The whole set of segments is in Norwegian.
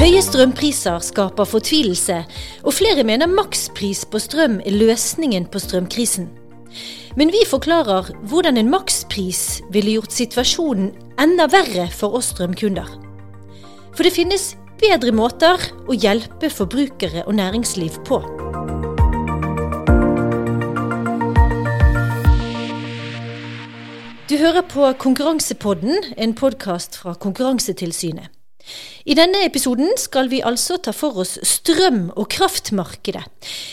Høye strømpriser skaper fortvilelse, og flere mener makspris på strøm er løsningen på strømkrisen. Men vi forklarer hvordan en makspris ville gjort situasjonen enda verre for oss strømkunder. For det finnes bedre måter å hjelpe forbrukere og næringsliv på. Du hører på Konkurransepodden, en podkast fra Konkurransetilsynet. I denne episoden skal vi altså ta for oss strøm- og kraftmarkedet.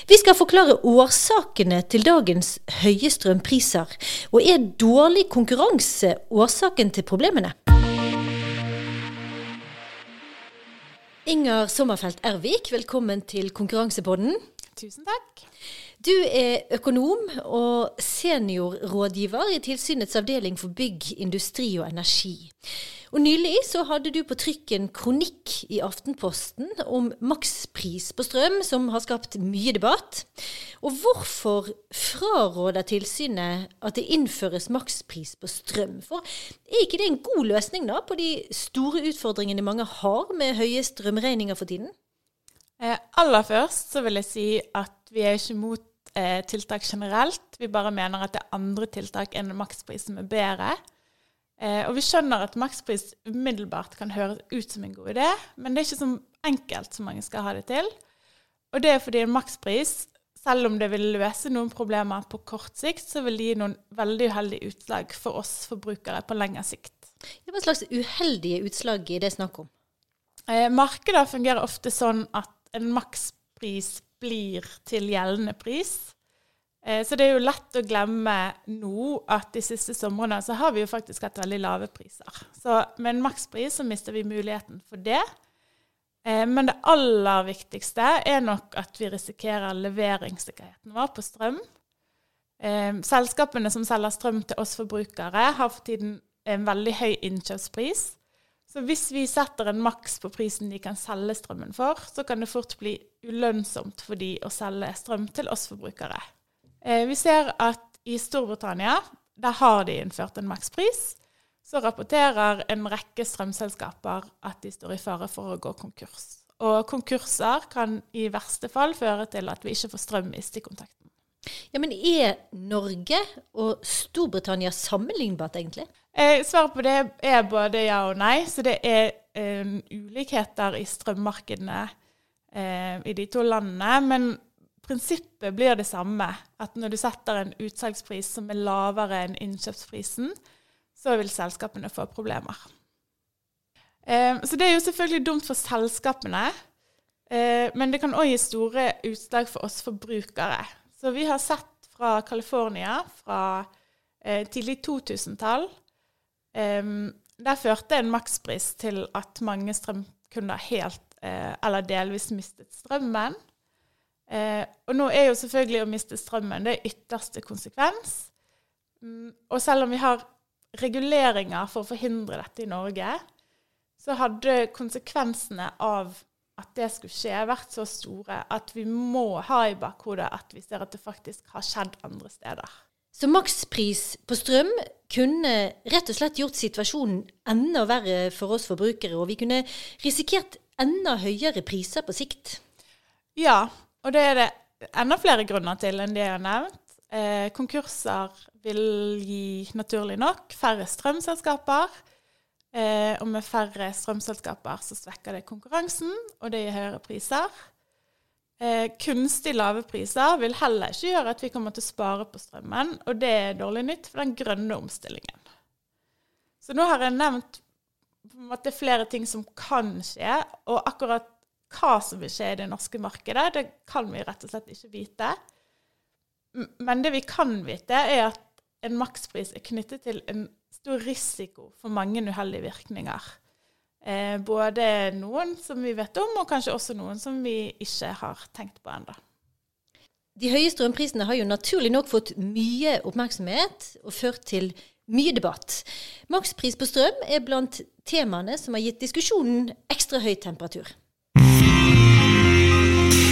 Vi skal forklare årsakene til dagens høye strømpriser. Og er dårlig konkurranse årsaken til problemene? Inger Sommerfelt Ervik, velkommen til Konkurransepodden. Tusen takk. Du er økonom og seniorrådgiver i tilsynets avdeling for bygg, industri og energi. Og Nylig så hadde du på trykk en kronikk i Aftenposten om makspris på strøm, som har skapt mye debatt. Og hvorfor fraråder tilsynet at det innføres makspris på strøm? For er ikke det en god løsning da på de store utfordringene mange har med høye strømregninger for tiden? Eh, aller først så vil jeg si at vi er ikke mot eh, tiltak generelt. Vi bare mener at det er andre tiltak enn makspris som er bedre. Eh, og vi skjønner at makspris umiddelbart kan høres ut som en god idé, men det er ikke så enkelt som mange skal ha det til. Og det er fordi en makspris, selv om det vil løse noen problemer på kort sikt, så vil det gi noen veldig uheldige utslag for oss forbrukere på lengre sikt. Hva slags uheldige utslag er det snakk om? Eh, markedet fungerer ofte sånn at en makspris blir til gjeldende pris. Eh, så det er jo lett å glemme nå at de siste somrene så har vi jo faktisk hatt veldig lave priser. Så med en makspris så mister vi muligheten for det. Eh, men det aller viktigste er nok at vi risikerer leveringssikkerheten vår på strøm. Eh, selskapene som selger strøm til oss forbrukere, har for tiden en veldig høy innkjøpspris. Så hvis vi setter en maks på prisen de kan selge strømmen for, så kan det fort bli ulønnsomt for de å selge strøm til oss forbrukere. Eh, vi ser at i Storbritannia, der har de innført en makspris. Så rapporterer en rekke strømselskaper at de står i fare for å gå konkurs. Og konkurser kan i verste fall føre til at vi ikke får strøm i stikkontakten. Ja, Men er Norge og Storbritannia sammenlignbart, egentlig? Eh, svaret på det er både ja og nei. Så det er eh, ulikheter i strømmarkedene eh, i de to landene. Men prinsippet blir det samme. At når du setter en utsalgspris som er lavere enn innkjøpsprisen, så vil selskapene få problemer. Eh, så det er jo selvfølgelig dumt for selskapene. Eh, men det kan òg gi store utslag for oss forbrukere. Så vi har sett fra California fra eh, tidlig 2000-tall Der førte en makspris til at mange strømkunder helt eller delvis mistet strømmen. Eh, og nå er jo selvfølgelig å miste strømmen det ytterste konsekvens. Mm, og selv om vi har reguleringer for å forhindre dette i Norge, så hadde konsekvensene av at det skulle skje, vært så store at vi må ha i bakhodet at vi ser at det faktisk har skjedd andre steder. Så makspris på strøm kunne rett og slett gjort situasjonen enda verre for oss forbrukere, og vi kunne risikert enda høyere priser på sikt? Ja, og det er det enda flere grunner til enn det jeg har nevnt. Eh, konkurser vil gi naturlig nok færre strømselskaper. Eh, og med færre strømselskaper så svekker det konkurransen, og det gir høyere priser. Eh, kunstig lave priser vil heller ikke gjøre at vi kommer til å spare på strømmen, og det er dårlig nytt for den grønne omstillingen. Så nå har jeg nevnt på en måte flere ting som kan skje, og akkurat hva som vil skje i det norske markedet, det kan vi rett og slett ikke vite. Men det vi kan vite, er at en makspris er knyttet til en stor risiko for mange uheldige virkninger. Eh, både noen som vi vet om, og kanskje også noen som vi ikke har tenkt på ennå. De høye strømprisene har jo naturlig nok fått mye oppmerksomhet og ført til mye debatt. Makspris på strøm er blant temaene som har gitt diskusjonen ekstra høy temperatur.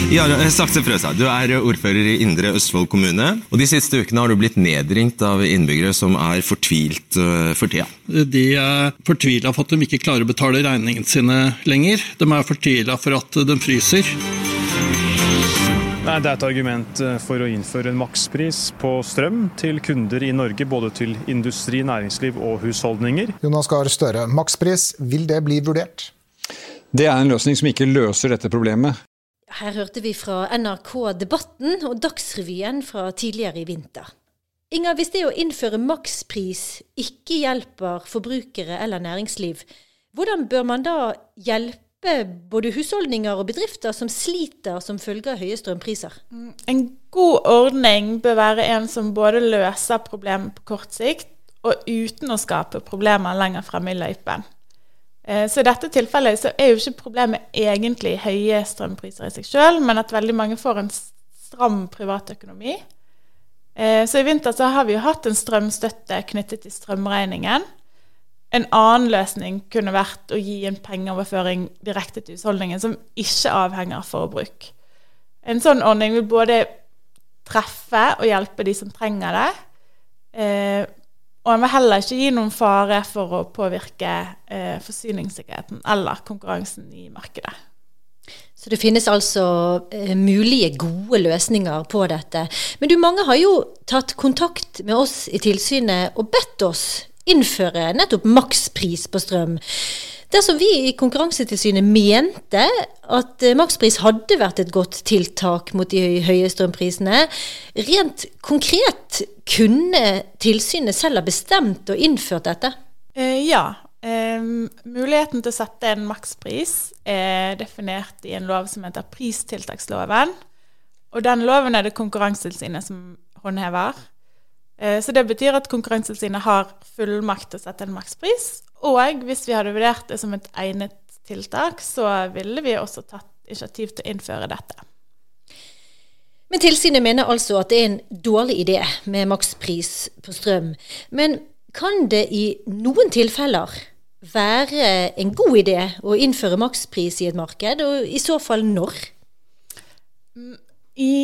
Jarle Sakse Frøsa, du er ordfører i Indre Østfold kommune. og De siste ukene har du blitt nedringt av innbyggere som er fortvilt uh, for tida. De er fortvila for at de ikke klarer å betale regningene sine lenger. De er fortvila for at de fryser. Nei, Det er et argument eh, for å innføre en makspris på strøm til kunder i Norge, både til industri, næringsliv og husholdninger. Jonas Gahr Støre, makspris, vil det bli vurdert? Det er en løsning som ikke løser dette problemet. Her hørte vi fra NRK Debatten og Dagsrevyen fra tidligere i vinter. Inger, hvis det å innføre makspris ikke hjelper forbrukere eller næringsliv, hvordan bør man da hjelpe både husholdninger og bedrifter som sliter som følge av høye strømpriser? Mm, en god ordning bør være en som både løser problemet på kort sikt, og uten å skape problemer lenger fremme i løypen. Eh, så i dette tilfellet så er jo ikke problemet egentlig høye strømpriser i seg sjøl, men at veldig mange får en stram privatøkonomi. Eh, så i vinter så har vi jo hatt en strømstøtte knyttet til strømregningen. En annen løsning kunne vært å gi en pengeoverføring direkte til husholdningen som ikke avhenger av forbruk. En sånn ordning vil både treffe og hjelpe de som trenger det. Og en vil heller ikke gi noen fare for å påvirke eh, forsyningssikkerheten eller konkurransen i markedet. Så det finnes altså eh, mulige gode løsninger på dette. Men du, mange har jo tatt kontakt med oss i tilsynet og bedt oss innføre nettopp makspris på strøm. Dersom vi i Konkurransetilsynet mente at eh, makspris hadde vært et godt tiltak mot de høye strømprisene, rent konkret kunne tilsynet selv ha bestemt og innført dette? Eh, ja. Muligheten til å sette en makspris er definert i en lov som heter pristiltaksloven. Og den loven er det Konkurransetilsynet som håndhever. Eh, så det betyr at Konkurransetilsynet har fullmakt til å sette en makspris. Og hvis vi hadde vurdert det som et egnet tiltak, så ville vi også tatt initiativ til å innføre dette. Men tilsynet mener altså at det er en dårlig idé med makspris på strøm. Men kan det i noen tilfeller være en god idé å innføre makspris i et marked, og i så fall når? I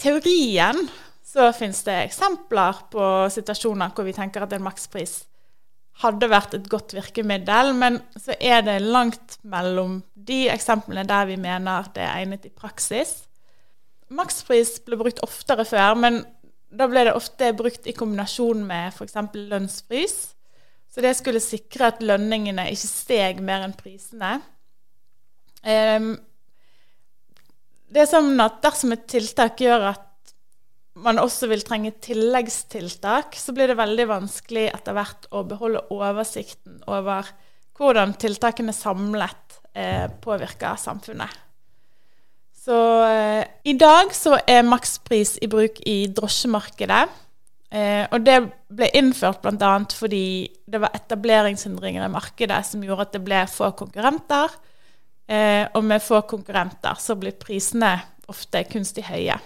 teorien så finnes det eksempler på situasjoner hvor vi tenker at en makspris hadde vært et godt virkemiddel, men så er det langt mellom de eksemplene der vi mener det er egnet i praksis. Makspris ble brukt oftere før, men da ble det ofte brukt i kombinasjon med f.eks. lønnsfrys. Så det skulle sikre at lønningene ikke steg mer enn prisene. Um, det er sånn at Dersom et tiltak gjør at man også vil trenge tilleggstiltak, så blir det veldig vanskelig etter hvert å beholde oversikten over hvordan tiltakene samlet eh, påvirker samfunnet. Så eh, i dag så er makspris i bruk i drosjemarkedet. Eh, og det ble innført bl.a. fordi det var etableringshindringer i markedet som gjorde at det ble få konkurrenter. Eh, og med få konkurrenter så blir prisene ofte kunstig høye.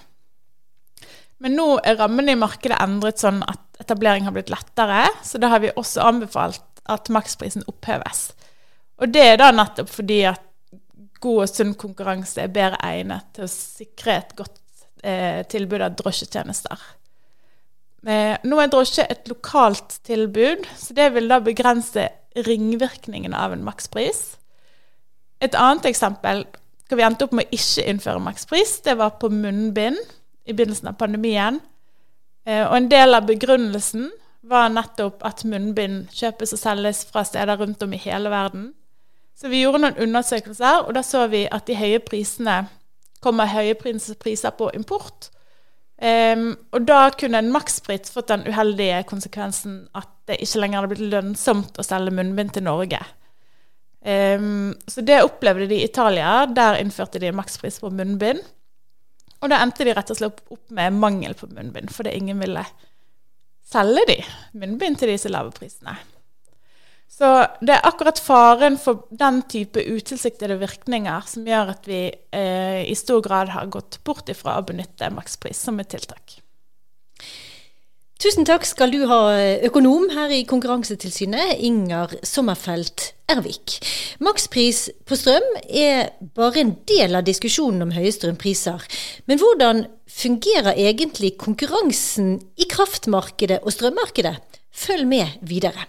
Men nå er rammene i markedet endret sånn at etablering har blitt lettere. Så da har vi også anbefalt at maksprisen oppheves. Og det er da nettopp fordi at god og sunn konkurranse er bedre egnet til å sikre et godt eh, tilbud av drosjetjenester. Eh, nå er drosje et lokalt tilbud, så det vil da begrense ringvirkningene av en makspris. Et annet eksempel hvor vi endte opp med å ikke innføre makspris, det var på munnbind i begynnelsen av pandemien. Eh, og en del av begrunnelsen var nettopp at munnbind kjøpes og selges fra steder rundt om i hele verden. Så vi gjorde noen undersøkelser, og da så vi at de høye prisene kommer høye priser på import. Um, og da kunne en makspris fått den uheldige konsekvensen at det ikke lenger hadde blitt lønnsomt å selge munnbind til Norge. Um, så det opplevde de i Italia. Der innførte de makspris på munnbind. Og da endte de rett og slett opp med mangel på munnbind, fordi ingen ville selge de munnbind til disse lave prisene. Så det er akkurat faren for den type utilsiktede virkninger som gjør at vi eh, i stor grad har gått bort ifra å benytte makspris som et tiltak. Tusen takk skal du ha, økonom her i Konkurransetilsynet, Inger Sommerfelt Ervik. Makspris på strøm er bare en del av diskusjonen om høye strømpriser. Men hvordan fungerer egentlig konkurransen i kraftmarkedet og strømmarkedet? Følg med videre.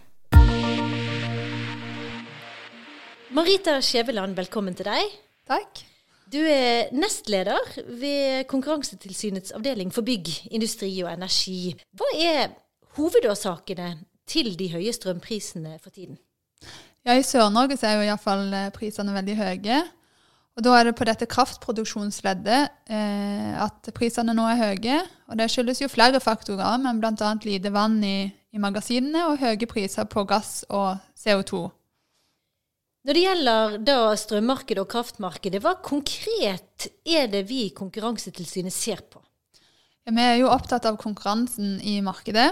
Marita Skjæveland, velkommen til deg. Takk. Du er nestleder ved Konkurransetilsynets avdeling for bygg, industri og energi. Hva er hovedårsakene til de høye strømprisene for tiden? Ja, I Sør-Norge er jo iallfall eh, prisene veldig høye. Og Da er det på dette kraftproduksjonsleddet eh, at prisene nå er høye. Og Det skyldes jo flere faktorer, men bl.a. lite vann i, i magasinene og høye priser på gass og CO2. Når det gjelder da strømmarkedet og kraftmarkedet, hva konkret er det vi i Konkurransetilsynet ser på? Ja, vi er jo opptatt av konkurransen i markedet.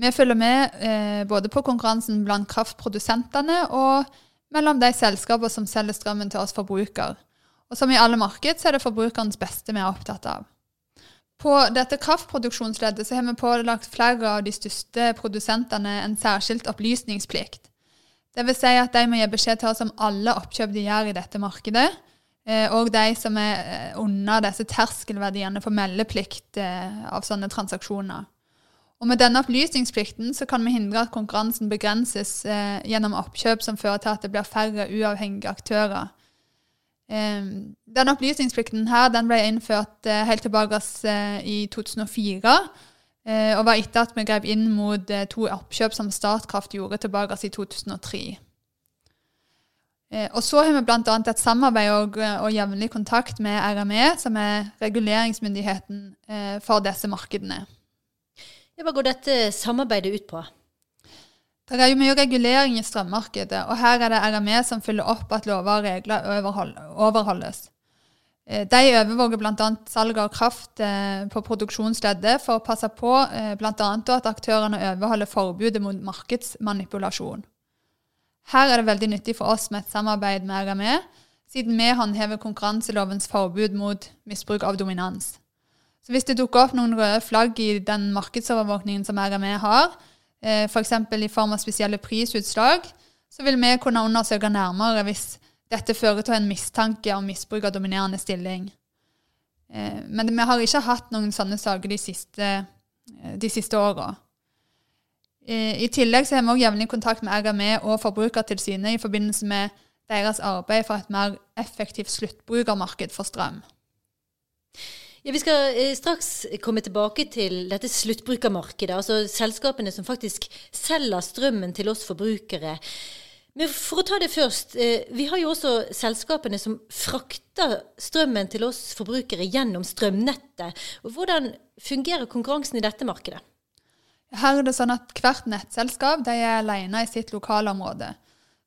Vi følger med eh, både på konkurransen blant kraftprodusentene og mellom de selskaper som selger strømmen til oss forbrukere. Og som i alle marked så er det forbrukerens beste vi er opptatt av. På dette kraftproduksjonsleddet så har vi pålagt flere av de største produsentene en særskilt opplysningsplikt. Det vil si at de må gi beskjed til oss om alle oppkjøp de gjør i dette markedet. Eh, og de som er eh, under disse terskelverdiene for meldeplikt eh, av sånne transaksjoner. Og Med denne opplysningsplikten så kan vi hindre at konkurransen begrenses gjennom oppkjøp som fører til at det blir færre uavhengige aktører. Denne opplysningsplikten her, den ble innført helt tilbake i 2004 Eh, og var etter at vi grep inn mot eh, to oppkjøp som Statkraft gjorde tilbake i 2003. Eh, og så har vi bl.a. et samarbeid og, og, jevnlig kontakt med RME, som er reguleringsmyndigheten for disse markedene. Hva går dette samarbeidet ut på? Det er jo mye regulering i strømmarkedet, og her er det RME som følger opp at lover og regler overholdes. Eh, de overvåker bl.a. salg av kraft eh, på produksjonsleddet for å passe på eh, bl.a. at aktørene overholder forbudet mot markedsmanipulasjon. Her er det veldig nyttig for oss med et samarbeid med RME, siden vi håndhever konkurranselovens forbud mot misbruk av dominans. Så Hvis det dukker opp noen røde flagg i den markedsovervåkningen som RME har, f.eks. For i form av spesielle prisutslag, så vil vi kunne undersøke nærmere hvis dette fører til en mistanke om misbruk av dominerende stilling. Eh, men vi har ikke hatt noen sånne saker de siste, eh, de siste åra. Eh, I tillegg så har vi også jevnlig kontakt med RME og Forbrukertilsynet i forbindelse med deres arbeid for et mer effektivt sluttbrukermarked for strøm. Ja, Vi skal straks komme tilbake til dette sluttbrukermarkedet, altså selskapene som faktisk selger strømmen til oss forbrukere. Men for å ta det først. Eh, vi har jo også selskapene som frakter strømmen til oss forbrukere gjennom strømnettet. Hvordan fungerer konkurransen i dette markedet? Her er det sånn at Hvert nettselskap er alene i sitt lokalområde.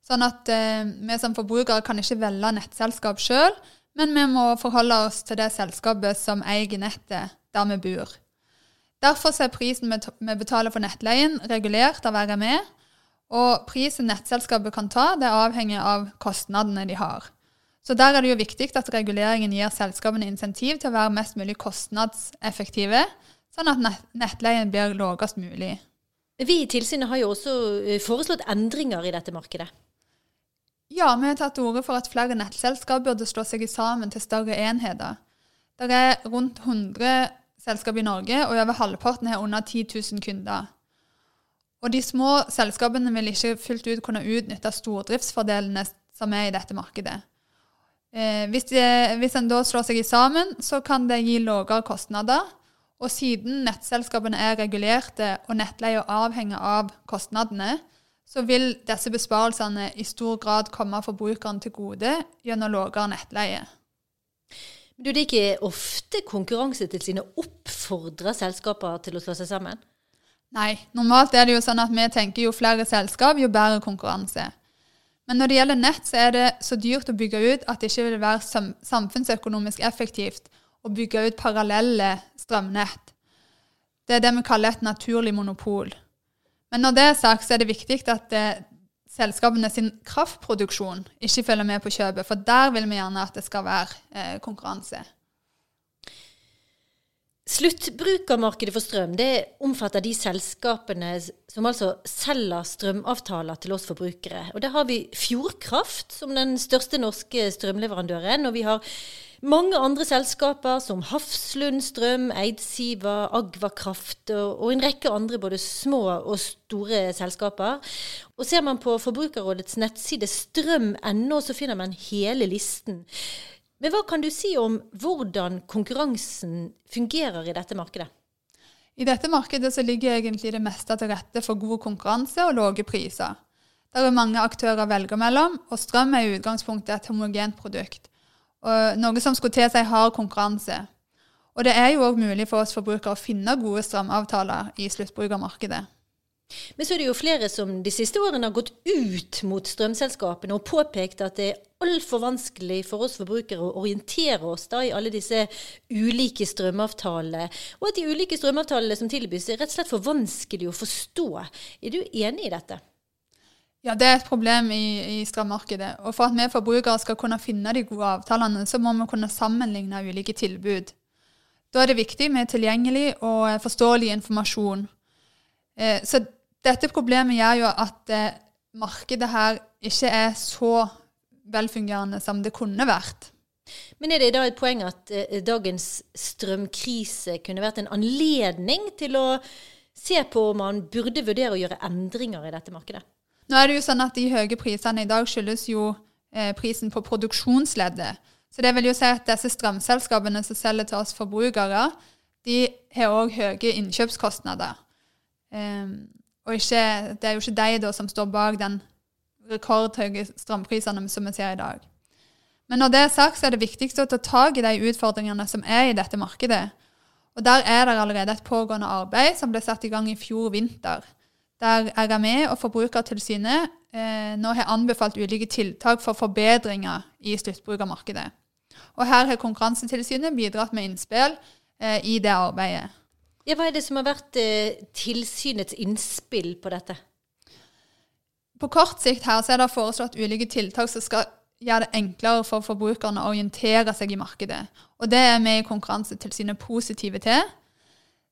Sånn at eh, Vi som forbrukere kan ikke velge nettselskap sjøl, men vi må forholde oss til det selskapet som eier nettet der vi bor. Derfor er prisen vi betaler for nettleien regulert av RME, og prisen nettselskapet kan ta, det avhenger av kostnadene de har. Så der er det jo viktig at reguleringen gir selskapene insentiv til å være mest mulig kostnadseffektive, sånn at nettleien blir lavest mulig. Vi i tilsynet har jo også eh, foreslått endringer i dette markedet. Ja, vi har tatt til orde for at flere nettselskap burde slå seg sammen til større enheter. Det er rundt 100 selskap i Norge, og over halvparten har under 10 000 kunder. Og de små selskapene vil ikke fullt ut kunne utnytte stordriftsfordelene som er i dette markedet. Eh, hvis, de, hvis en da slår seg sammen, så kan det gi lavere kostnader. Og siden nettselskapene er regulerte og nettleia avhenger av kostnadene, så vil disse besparelsene i stor grad komme forbrukeren til gode gjennom lavere nettleie. Men det er ikke ofte Konkurransetilsynet oppfordrer selskaper til å slå seg sammen? Nei, normalt er det jo sånn at vi tenker jo flere selskap, jo bedre konkurranse. Men når det gjelder nett, så er det så dyrt å bygge ut at det ikke vil være samfunnsøkonomisk effektivt å bygge ut parallelle strømnett. Det er det vi kaller et naturlig monopol. Men når det er sagt, så er det viktig at det, selskapene sin kraftproduksjon ikke følger med på kjøpet, for der vil vi gjerne at det skal være eh, konkurranse. Sluttbrukermarkedet for strøm det omfatter de selskapene som altså selger strømavtaler til oss forbrukere. Og Der har vi Fjordkraft som den største norske strømleverandøren. Og vi har mange andre selskaper som Hafslund Strøm, Eidsiva, Agvakraft og, en rekke andre både små og store selskaper. Og Ser man på Forbrukerrådets nettside strøm.no, så finner man hele listen. Men hva kan du si om hvordan konkurransen fungerer i dette markedet? I dette markedet så ligger egentlig det meste til rette for god konkurranse og lave priser. Det er mange aktører å velge mellom, og strøm er i utgangspunktet et homogent produkt. Noe som skulle til seg hard konkurranse. Og det er jo òg mulig for oss forbrukere å finne gode strømavtaler i sluttbrukermarkedet. Men så er det jo flere som de siste årene har gått ut mot strømselskapene og påpekt at det er altfor vanskelig for oss forbrukere å orientere oss da i alle disse ulike strømavtalene, og at de ulike strømavtalene som tilbys er rett og slett for vanskelig å forstå. Er du enig i dette? Ja, det er et problem i, i strømmarkedet. Og for at vi forbrukere skal kunne finne de gode avtalene, så må vi kunne sammenligne ulike tilbud. Da er det viktig med tilgjengelig og forståelig informasjon. Eh, så dette problemet gjør jo at eh, markedet her ikke er så velfungerende som det kunne vært. Men er det da et poeng at eh, dagens strømkrise kunne vært en anledning til å se på om man burde vurdere å gjøre endringer i dette markedet? Nå er det jo sånn at De høye prisene i dag skyldes jo eh, prisen på produksjonsleddet. Så det vil jo si at disse strømselskapene som selger til oss forbrukere, de har òg høye innkjøpskostnader. Um, og ikke, det er jo ikke de da som står bak den rekordhøye strømprisene som vi ser i dag. Men når det er sagt, så er det viktig å ta tak i de utfordringene som er i dette markedet. Og Der er det allerede et pågående arbeid som ble satt i gang i fjor vinter. Der RME og Forbrukertilsynet eh, nå har anbefalt ulike tiltak for forbedringer i sluttbrukermarkedet. Og Her har Konkurransetilsynet bidratt med innspill eh, i det arbeidet. Ja, hva er det som har vært eh, tilsynets innspill på dette? På kort sikt her så er det foreslått ulike tiltak som skal gjøre det enklere for forbrukerne å orientere seg i markedet. Og det er vi i Konkurransetilsynet positive til.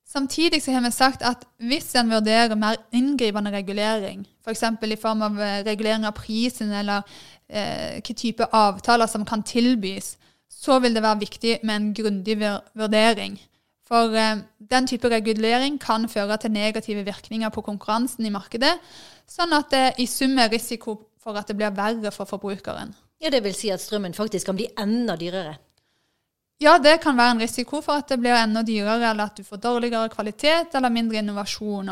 Samtidig så har vi sagt at hvis en vurderer mer inngripende regulering, f.eks. For i form av eh, regulering av prisen eller eh, hvilke type avtaler som kan tilbys, så vil det være viktig med en grundig vurdering. For eh, den type regulering kan føre til negative virkninger på konkurransen i markedet, sånn at det i sum er risiko for at det blir verre for forbrukeren. Ja, Det vil si at strømmen faktisk kan bli enda dyrere? Ja, det kan være en risiko for at det blir enda dyrere, eller at du får dårligere kvalitet eller mindre innovasjon.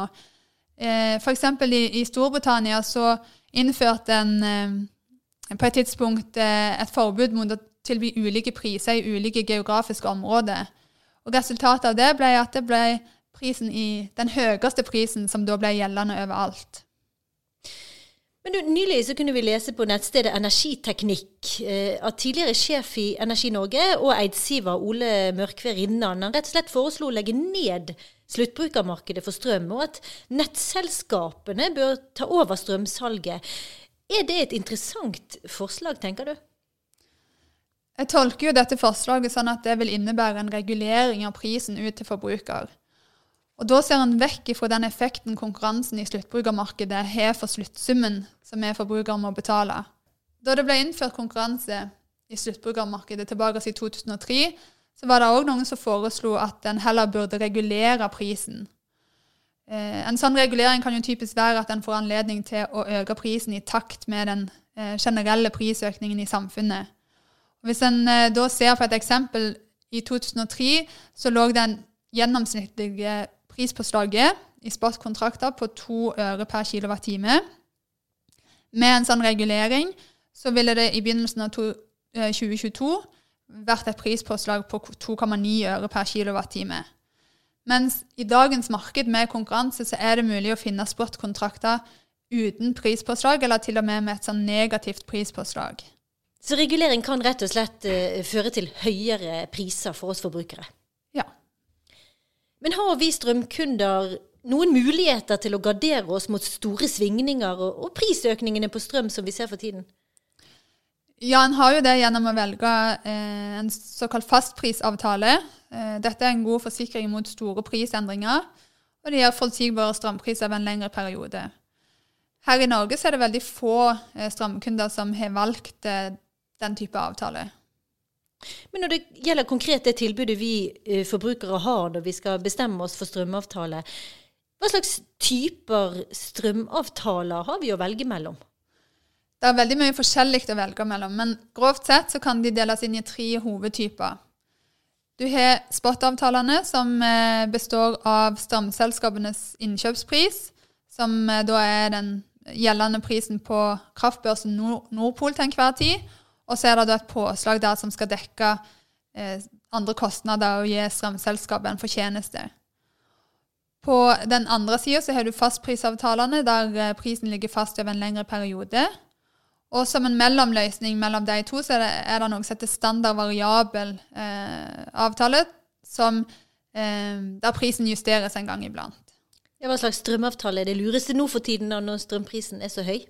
Eh, F.eks. I, i Storbritannia så innførte en eh, på et tidspunkt eh, et forbud mot å tilby ulike priser i ulike geografiske områder. Og Resultatet av det ble at det ble prisen i, den høyeste prisen som da ble gjeldende overalt. Men du, Nylig så kunne vi lese på nettstedet Energiteknikk eh, at tidligere sjef i Energi Norge og Eidsiva Ole Mørkve Rinnan rett og slett foreslo å legge ned sluttbrukermarkedet for strøm, og at nettselskapene bør ta over strømsalget. Er det et interessant forslag, tenker du? Jeg tolker jo dette forslaget sånn at det vil innebære en regulering av prisen ut til forbruker. Og Da ser en vekk ifra den effekten konkurransen i sluttbrukermarkedet har for sluttsummen som vi forbrukere må betale. Da det ble innført konkurranse i sluttbrukermarkedet tilbake i 2003, så var det òg noen som foreslo at en heller burde regulere prisen. Eh, en sånn regulering kan jo typisk være at en får anledning til å øke prisen i takt med den eh, generelle prisøkningen i samfunnet. Hvis en eh, da ser på et eksempel i 2003, så lå den gjennomsnittlige prispåslaget i spotkontrakter på to øre per kilowattime. Med en sånn regulering så ville det i begynnelsen av to, eh, 2022 vært et prispåslag på 2,9 øre per kilowattime. Mens i dagens marked med konkurranse så er det mulig å finne spotkontrakter uten prispåslag, eller til og med med et sånn negativt prispåslag. Så regulering kan rett og slett uh, føre til høyere priser for oss forbrukere? Ja. Men har vi strømkunder noen muligheter til å gardere oss mot store svingninger og, og prisøkningene på strøm som vi ser for tiden? Ja, en har jo det gjennom å velge eh, en såkalt fastprisavtale. Eh, dette er en god forsikring mot store prisendringer, og det gir forutsigbare strømpriser over en lengre periode. Her i Norge så er det veldig få eh, strømkunder som har valgt eh, den type avtale. Men når det gjelder konkret det tilbudet vi eh, forbrukere har når vi skal bestemme oss for strømavtale, hva slags typer strømavtaler har vi å velge mellom? Det er veldig mye forskjellig å velge mellom, men grovt sett så kan de deles inn i tre hovedtyper. Du har spot-avtalene, som eh, består av strømselskapenes innkjøpspris, som eh, da er den gjeldende prisen på kraftbørsen Nordpol til enhver tid. Og så er det da et påslag der som skal dekke eh, andre kostnader og gi strømselskapet en fortjeneste. På den andre sida har du fastprisavtalene, der eh, prisen ligger fast over en lengre periode. Og som en mellomløsning mellom de to, så er det, er det noe som heter standard variabel eh, avtale, som, eh, der prisen justeres en gang iblant. Hva slags strømavtale er det lureste nå for tiden når strømprisen er så høy?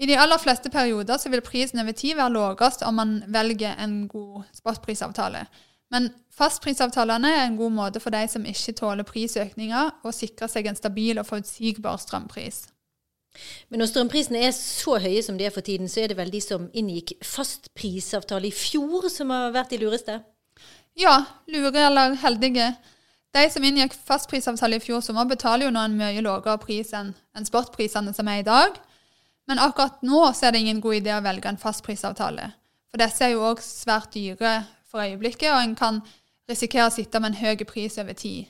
I de aller fleste perioder så vil prisen over tid være lavest om man velger en god spotprisavtale. Men fastprisavtalene er en god måte for de som ikke tåler prisøkninger, å sikre seg en stabil og forutsigbar strømpris. Men når strømprisene er så høye som de er for tiden, så er det vel de som inngikk fastprisavtale i fjor, som har vært de lureste? Ja, lure eller heldige. De som inngikk fastprisavtale i fjor sommer, betaler jo nå en mye lavere pris enn en sportprisene som er i dag. Men akkurat nå så er det ingen god idé å velge en fastprisavtale. For disse er jo òg svært dyre for øyeblikket, og en kan risikere å sitte med en høy pris over tid.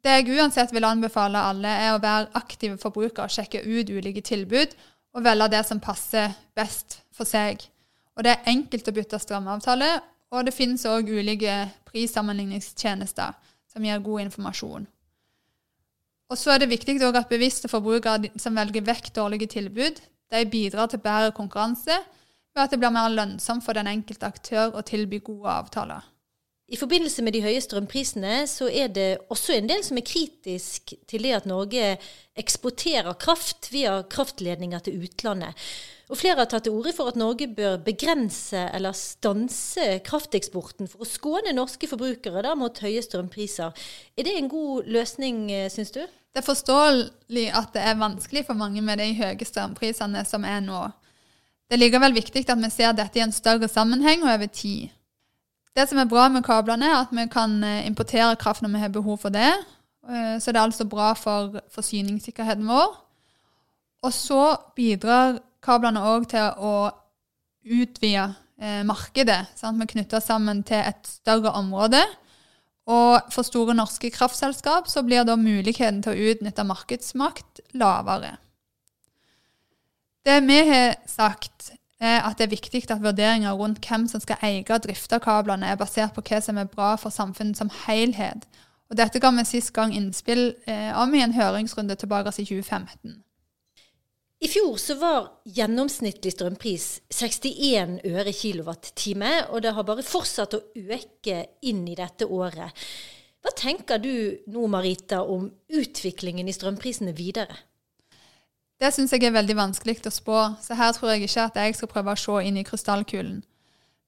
Det jeg uansett vil anbefale alle, er å være aktive forbrukere og sjekke ut ulike tilbud, og velge det som passer best for seg. Og det er enkelt å bytte strømavtale, og det finnes òg ulike prissammenligningstjenester som gir god informasjon. Og så er det viktig at bevisste forbrukere som velger vekk dårlige tilbud, de bidrar til bedre konkurranse ved at det blir mer lønnsomt for den enkelte aktør å tilby gode avtaler. I forbindelse med de høye strømprisene så er det også en del som er kritisk til det at Norge eksporterer kraft via kraftledninger til utlandet. Og flere har tatt til orde for at Norge bør begrense eller stanse krafteksporten for å skåne norske forbrukere da, mot høye strømpriser. Er det en god løsning, eh, syns du? Det er forståelig at det er vanskelig for mange med de høye strømprisene som er nå. Det er likevel viktig at vi ser dette i en større sammenheng og over tid. Det som er bra med kablene, er at vi kan eh, importere kraft når vi har behov for det. Eh, så det er altså bra for forsyningssikkerheten vår. Og så bidrar kablene òg til å utvide eh, markedet. Sant? Vi knytter sammen til et større område. Og for store norske kraftselskap så blir da muligheten til å utnytte markedsmakt lavere. Det vi har sagt, er at det er viktig at vurderinger rundt hvem som skal eie og drifte kablene, er basert på hva som er bra for samfunnet som helhet. Og dette ga vi sist gang innspill eh, om i en høringsrunde tilbake i 2015. I fjor så var gjennomsnittlig strømpris 61 øre kilowattime, og det har bare fortsatt å øke inn i dette året. Hva tenker du nå, Marita, om utviklingen i strømprisene videre? Det syns jeg er veldig vanskelig å spå, så her tror jeg ikke at jeg skal prøve å se inn i krystallkulen.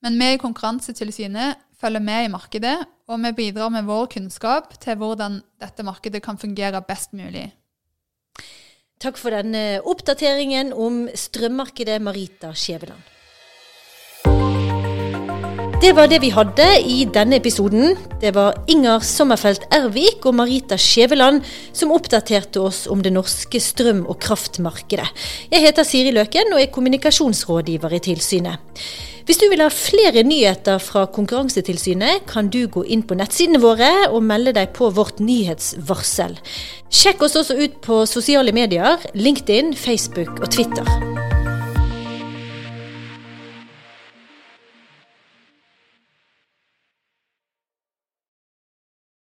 Men vi i Konkurransetilsynet følger med i markedet, og vi bidrar med vår kunnskap til hvordan dette markedet kan fungere best mulig. Takk for denne oppdateringen om strømmarkedet, Marita Skjæveland. Det var det vi hadde i denne episoden. Det var Inger Sommerfelt Ervik og Marita Skjæveland som oppdaterte oss om det norske strøm- og kraftmarkedet. Jeg heter Siri Løken og er kommunikasjonsrådgiver i tilsynet. Hvis du vil ha flere nyheter fra Konkurransetilsynet, kan du gå inn på nettsidene våre og melde deg på vårt nyhetsvarsel. Sjekk oss også ut på sosiale medier, LinkedIn, Facebook og Twitter.